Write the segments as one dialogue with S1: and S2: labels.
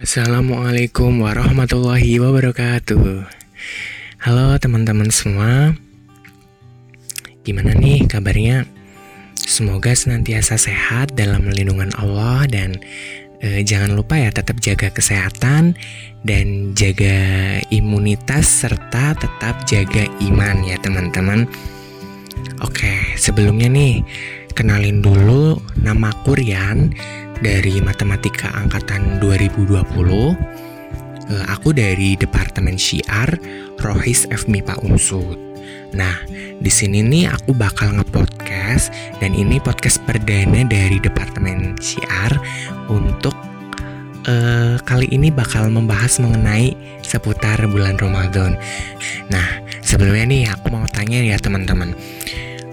S1: Assalamualaikum warahmatullahi wabarakatuh. Halo teman-teman semua. Gimana nih kabarnya? Semoga senantiasa sehat dalam lindungan Allah Dan eh, jangan lupa ya tetap jaga kesehatan Dan jaga imunitas serta tetap jaga iman ya teman-teman. Oke sebelumnya nih Kenalin dulu nama Kurian dari Matematika Angkatan 2020. Eh, aku dari Departemen Syiar Rohis F MIPA Unsud. Nah, di sini nih aku bakal ngepodcast dan ini podcast perdana dari Departemen Syiar untuk uh, kali ini bakal membahas mengenai seputar bulan Ramadan. Nah, sebelumnya nih aku mau tanya ya teman-teman.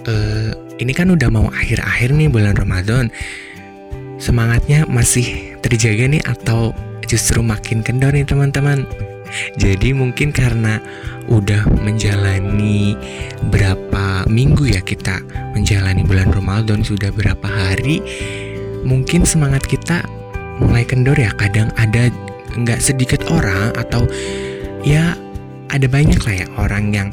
S1: Uh, ini kan udah mau akhir-akhir nih bulan Ramadan semangatnya masih terjaga nih atau justru makin kendor nih teman-teman? Jadi mungkin karena udah menjalani berapa minggu ya kita menjalani bulan Ramadan sudah berapa hari mungkin semangat kita mulai kendor ya. Kadang ada nggak sedikit orang atau ya ada banyak lah ya orang yang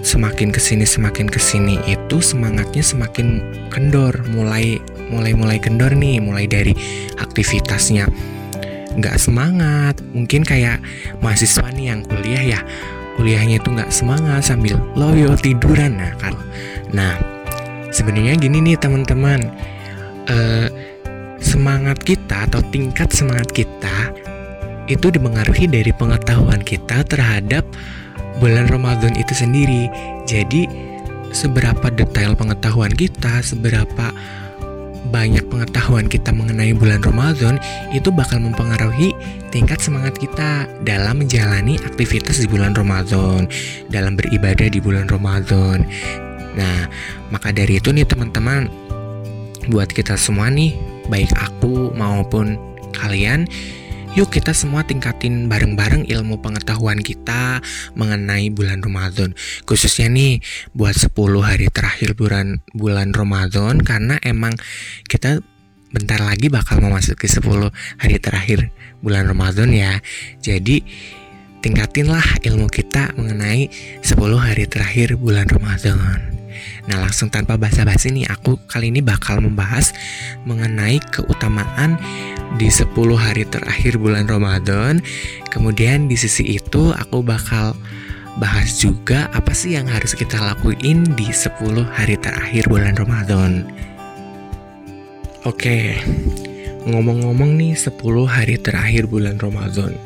S1: semakin ke sini semakin ke sini itu semangatnya semakin kendor mulai mulai mulai kendor nih mulai dari aktivitasnya nggak semangat. Mungkin kayak mahasiswa nih yang kuliah ya kuliahnya itu nggak semangat sambil loyo tiduran. Nah kan. Nah sebenarnya gini nih teman-teman. Uh, semangat kita atau tingkat semangat kita itu dipengaruhi dari pengetahuan kita terhadap bulan Ramadan itu sendiri. Jadi seberapa detail pengetahuan kita, seberapa banyak pengetahuan kita mengenai bulan Ramadan itu bakal mempengaruhi tingkat semangat kita dalam menjalani aktivitas di bulan Ramadan, dalam beribadah di bulan Ramadan. Nah, maka dari itu nih teman-teman, buat kita semua nih, baik aku maupun kalian Yuk kita semua tingkatin bareng-bareng ilmu pengetahuan kita mengenai bulan Ramadan. Khususnya nih buat 10 hari terakhir bulan bulan Ramadan karena emang kita bentar lagi bakal memasuki 10 hari terakhir bulan Ramadan ya. Jadi tingkatinlah ilmu kita mengenai 10 hari terakhir bulan Ramadan. Nah langsung tanpa basa-basi nih aku kali ini bakal membahas mengenai keutamaan di 10 hari terakhir bulan Ramadan. Kemudian di sisi itu aku bakal bahas juga apa sih yang harus kita lakuin di 10 hari terakhir bulan Ramadan. Oke, ngomong-ngomong nih 10 hari terakhir bulan Ramadan.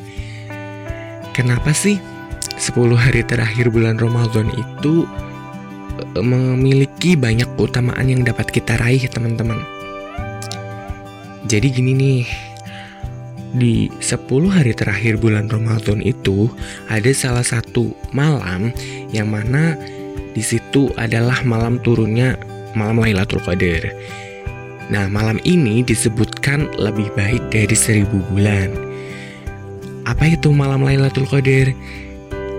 S1: Kenapa sih 10 hari terakhir bulan Ramadan itu memiliki banyak keutamaan yang dapat kita raih teman-teman. Jadi gini nih, di 10 hari terakhir bulan Ramadan itu ada salah satu malam yang mana di situ adalah malam turunnya malam Lailatul Qadar. Nah, malam ini disebutkan lebih baik dari seribu bulan. Apa itu malam Lailatul Qadar?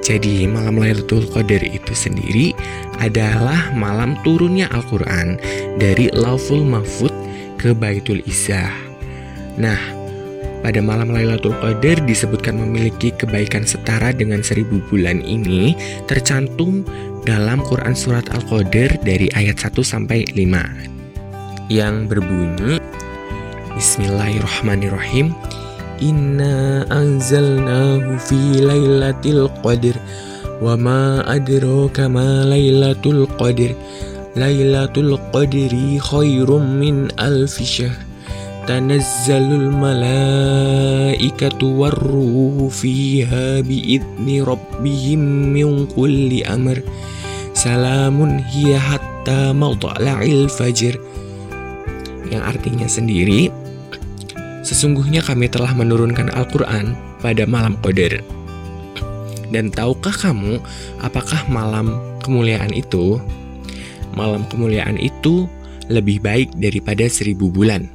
S1: Jadi malam Lailatul Qadar itu sendiri adalah malam turunnya Al-Quran dari Lauful Mahfud ke Baitul Izzah. Nah, pada malam Lailatul Qadar disebutkan memiliki kebaikan setara dengan seribu bulan ini tercantum dalam Quran Surat Al-Qadar dari ayat 1 sampai 5 yang berbunyi Bismillahirrahmanirrahim Inna anzalnahu fi lailatul qadr Wa ma adraka ma lailatul qadr. Lailatul qadri khairum min alfi syahr. Tanazzalul malaikatu warruhu fiha biidni rabbihim min kulli amr. Salamun hiya hatta mawda'la'il fajr. Yang artinya sendiri Sesungguhnya kami telah menurunkan Al-Quran pada malam Qadar. Dan tahukah kamu apakah malam kemuliaan itu? Malam kemuliaan itu lebih baik daripada seribu bulan.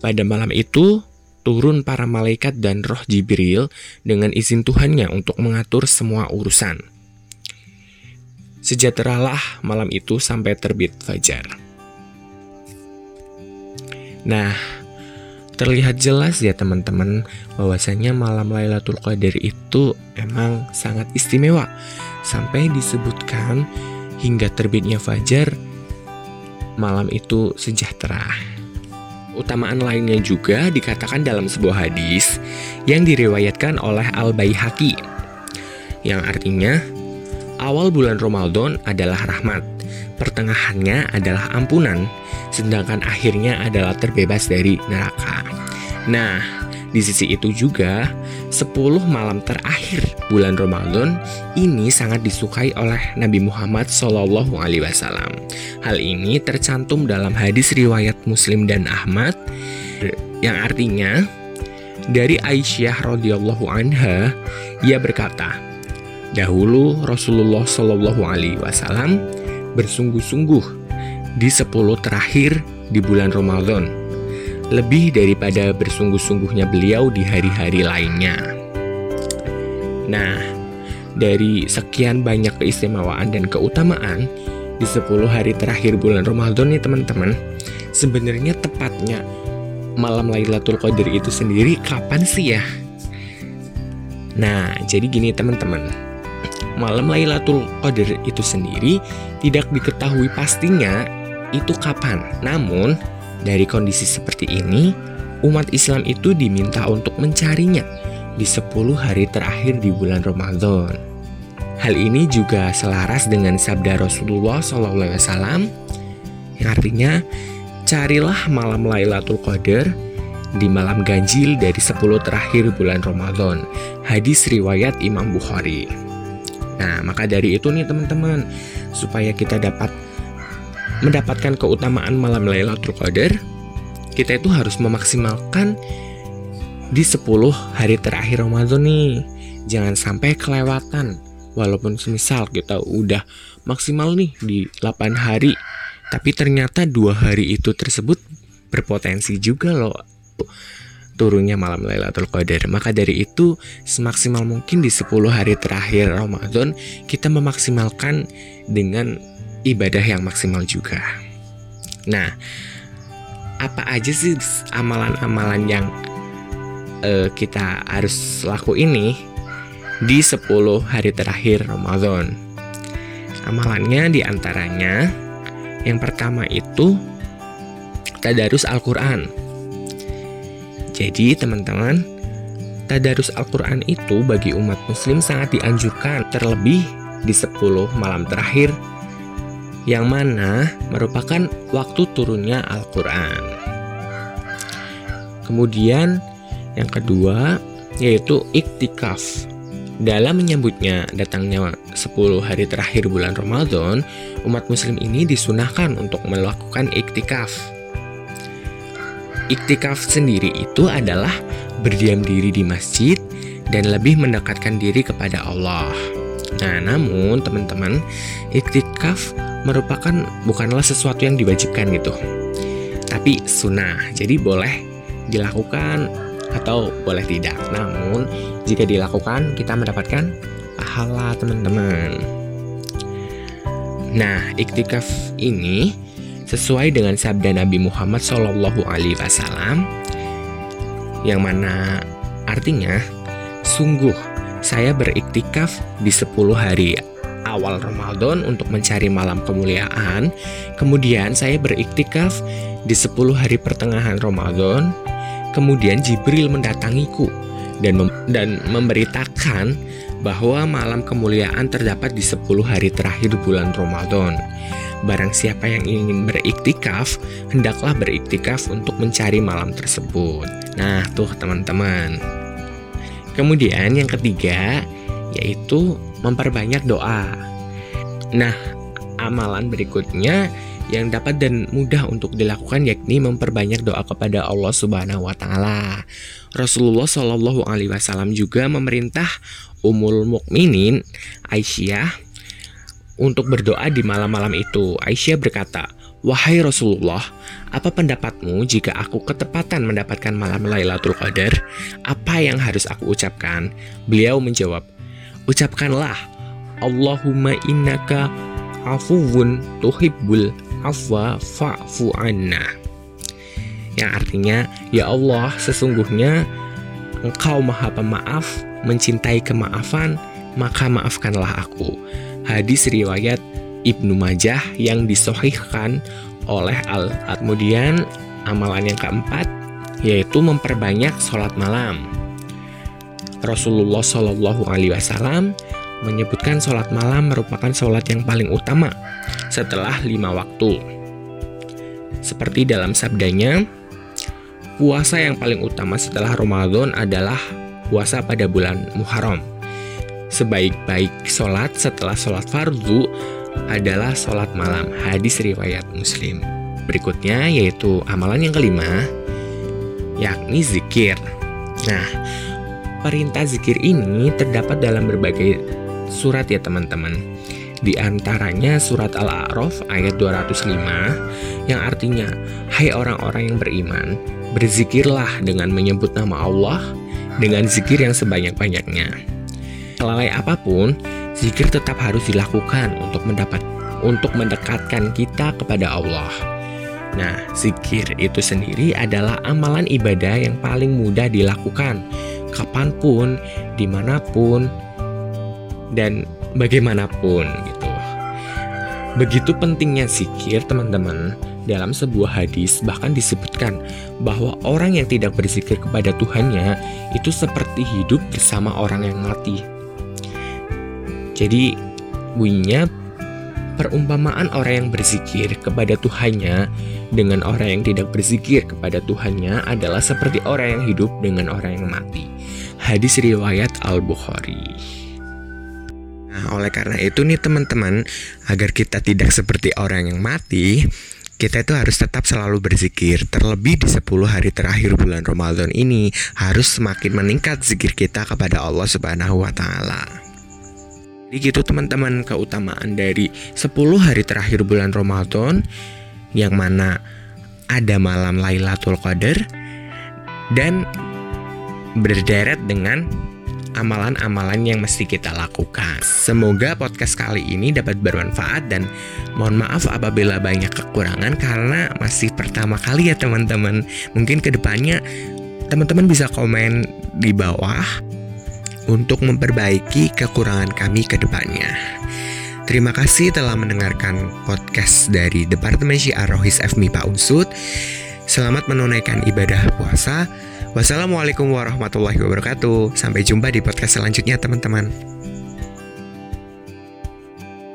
S1: Pada malam itu, turun para malaikat dan roh Jibril dengan izin Tuhannya untuk mengatur semua urusan. Sejahteralah malam itu sampai terbit fajar. Nah, terlihat jelas ya teman-teman bahwasanya malam Lailatul Qadar itu emang sangat istimewa sampai disebutkan hingga terbitnya fajar malam itu sejahtera. Utamaan lainnya juga dikatakan dalam sebuah hadis yang diriwayatkan oleh Al-Baihaqi yang artinya awal bulan Ramadan adalah rahmat, pertengahannya adalah ampunan, sedangkan akhirnya adalah terbebas dari neraka. Nah, di sisi itu juga 10 malam terakhir bulan Ramadan ini sangat disukai oleh Nabi Muhammad wasallam. Hal ini tercantum dalam hadis riwayat Muslim dan Ahmad yang artinya dari Aisyah radhiyallahu anha ia berkata, Dahulu Rasulullah Shallallahu Alaihi Wasallam bersungguh-sungguh di sepuluh terakhir di bulan Ramadan, lebih daripada bersungguh-sungguhnya beliau di hari-hari lainnya. Nah, dari sekian banyak keistimewaan dan keutamaan di 10 hari terakhir bulan Ramadan nih teman-teman, sebenarnya tepatnya malam Lailatul Qadar itu sendiri kapan sih ya? Nah, jadi gini teman-teman malam Lailatul Qadar itu sendiri tidak diketahui pastinya itu kapan. Namun, dari kondisi seperti ini, umat Islam itu diminta untuk mencarinya di 10 hari terakhir di bulan Ramadan. Hal ini juga selaras dengan sabda Rasulullah SAW yang artinya carilah malam Lailatul Qadar di malam ganjil dari 10 terakhir bulan Ramadan. Hadis riwayat Imam Bukhari. Nah, maka dari itu nih teman-teman, supaya kita dapat mendapatkan keutamaan malam Lailatul Qadar, kita itu harus memaksimalkan di 10 hari terakhir Ramadan nih. Jangan sampai kelewatan. Walaupun semisal kita udah maksimal nih di 8 hari, tapi ternyata dua hari itu tersebut berpotensi juga loh turunnya malam Lailatul Qadar. Maka dari itu, semaksimal mungkin di 10 hari terakhir Ramadan, kita memaksimalkan dengan ibadah yang maksimal juga. Nah, apa aja sih amalan-amalan yang uh, kita harus laku ini di 10 hari terakhir Ramadan? Amalannya di antaranya yang pertama itu tadarus Al-Quran jadi teman-teman, tadarus Al-Quran itu bagi umat muslim sangat dianjurkan terlebih di 10 malam terakhir yang mana merupakan waktu turunnya Al-Quran. Kemudian yang kedua yaitu iktikaf. Dalam menyambutnya datangnya 10 hari terakhir bulan Ramadan, umat muslim ini disunahkan untuk melakukan iktikaf Iktikaf sendiri itu adalah berdiam diri di masjid dan lebih mendekatkan diri kepada Allah. Nah, namun teman-teman, iktikaf merupakan bukanlah sesuatu yang diwajibkan gitu. Tapi sunnah, jadi boleh dilakukan atau boleh tidak. Namun, jika dilakukan kita mendapatkan pahala, teman-teman. Nah, iktikaf ini sesuai dengan sabda Nabi Muhammad Shallallahu Alaihi Wasallam yang mana artinya sungguh saya beriktikaf di 10 hari awal Ramadan untuk mencari malam kemuliaan kemudian saya beriktikaf di 10 hari pertengahan Ramadan kemudian Jibril mendatangiku dan mem dan memberitakan bahwa malam kemuliaan terdapat di 10 hari terakhir bulan Ramadan Barang siapa yang ingin beriktikaf, hendaklah beriktikaf untuk mencari malam tersebut. Nah, tuh teman-teman. Kemudian yang ketiga yaitu memperbanyak doa. Nah, amalan berikutnya yang dapat dan mudah untuk dilakukan yakni memperbanyak doa kepada Allah Subhanahu wa taala. Rasulullah Shallallahu alaihi wasallam juga memerintah Ummul Mukminin Aisyah untuk berdoa di malam-malam itu. Aisyah berkata, Wahai Rasulullah, apa pendapatmu jika aku ketepatan mendapatkan malam Lailatul Qadar? Apa yang harus aku ucapkan? Beliau menjawab, Ucapkanlah, Allahumma innaka afuwun tuhibbul afwa fa'fu anna. Yang artinya, Ya Allah, sesungguhnya Engkau Maha Pemaaf, mencintai kemaafan, maka maafkanlah aku. Hadis riwayat Ibnu Majah yang disohihkan oleh Al. Kemudian amalan yang keempat yaitu memperbanyak sholat malam. Rasulullah Shallallahu Alaihi Wasallam menyebutkan sholat malam merupakan sholat yang paling utama setelah lima waktu. Seperti dalam sabdanya, puasa yang paling utama setelah Ramadan adalah puasa pada bulan Muharram. Sebaik-baik sholat setelah sholat fardu adalah sholat malam. Hadis riwayat Muslim. Berikutnya yaitu amalan yang kelima, yakni zikir. Nah, perintah zikir ini terdapat dalam berbagai surat ya teman-teman. Di antaranya surat Al-A'raf ayat 205 yang artinya, Hai orang-orang yang beriman, berzikirlah dengan menyebut nama Allah dengan zikir yang sebanyak-banyaknya. Kelalai apa pun, zikir tetap harus dilakukan untuk mendapat untuk mendekatkan kita kepada Allah. Nah, zikir itu sendiri adalah amalan ibadah yang paling mudah dilakukan kapan pun, di mana pun, dan bagaimanapun gitu. Begitu pentingnya zikir teman-teman dalam sebuah hadis bahkan disebutkan bahwa orang yang tidak berzikir kepada Tuhannya itu seperti hidup bersama orang yang mati. Jadi bunyinya perumpamaan orang yang berzikir kepada Tuhannya dengan orang yang tidak berzikir kepada Tuhannya adalah seperti orang yang hidup dengan orang yang mati. Hadis riwayat Al-Bukhari. Nah, oleh karena itu nih teman-teman, agar kita tidak seperti orang yang mati, kita itu harus tetap selalu berzikir. Terlebih di 10 hari terakhir bulan Ramadan ini harus semakin meningkat zikir kita kepada Allah Subhanahu wa taala. Jadi gitu teman-teman keutamaan dari 10 hari terakhir bulan Ramadan yang mana ada malam Lailatul Qadar dan berderet dengan amalan-amalan yang mesti kita lakukan. Semoga podcast kali ini dapat bermanfaat dan mohon maaf apabila banyak kekurangan karena masih pertama kali ya teman-teman. Mungkin ke depannya teman-teman bisa komen di bawah untuk memperbaiki kekurangan kami ke depannya. Terima kasih telah mendengarkan podcast dari Departemen Syiar Rohis FMI Pak Unsud. Selamat menunaikan ibadah puasa. Wassalamualaikum warahmatullahi wabarakatuh. Sampai jumpa di podcast selanjutnya, teman-teman.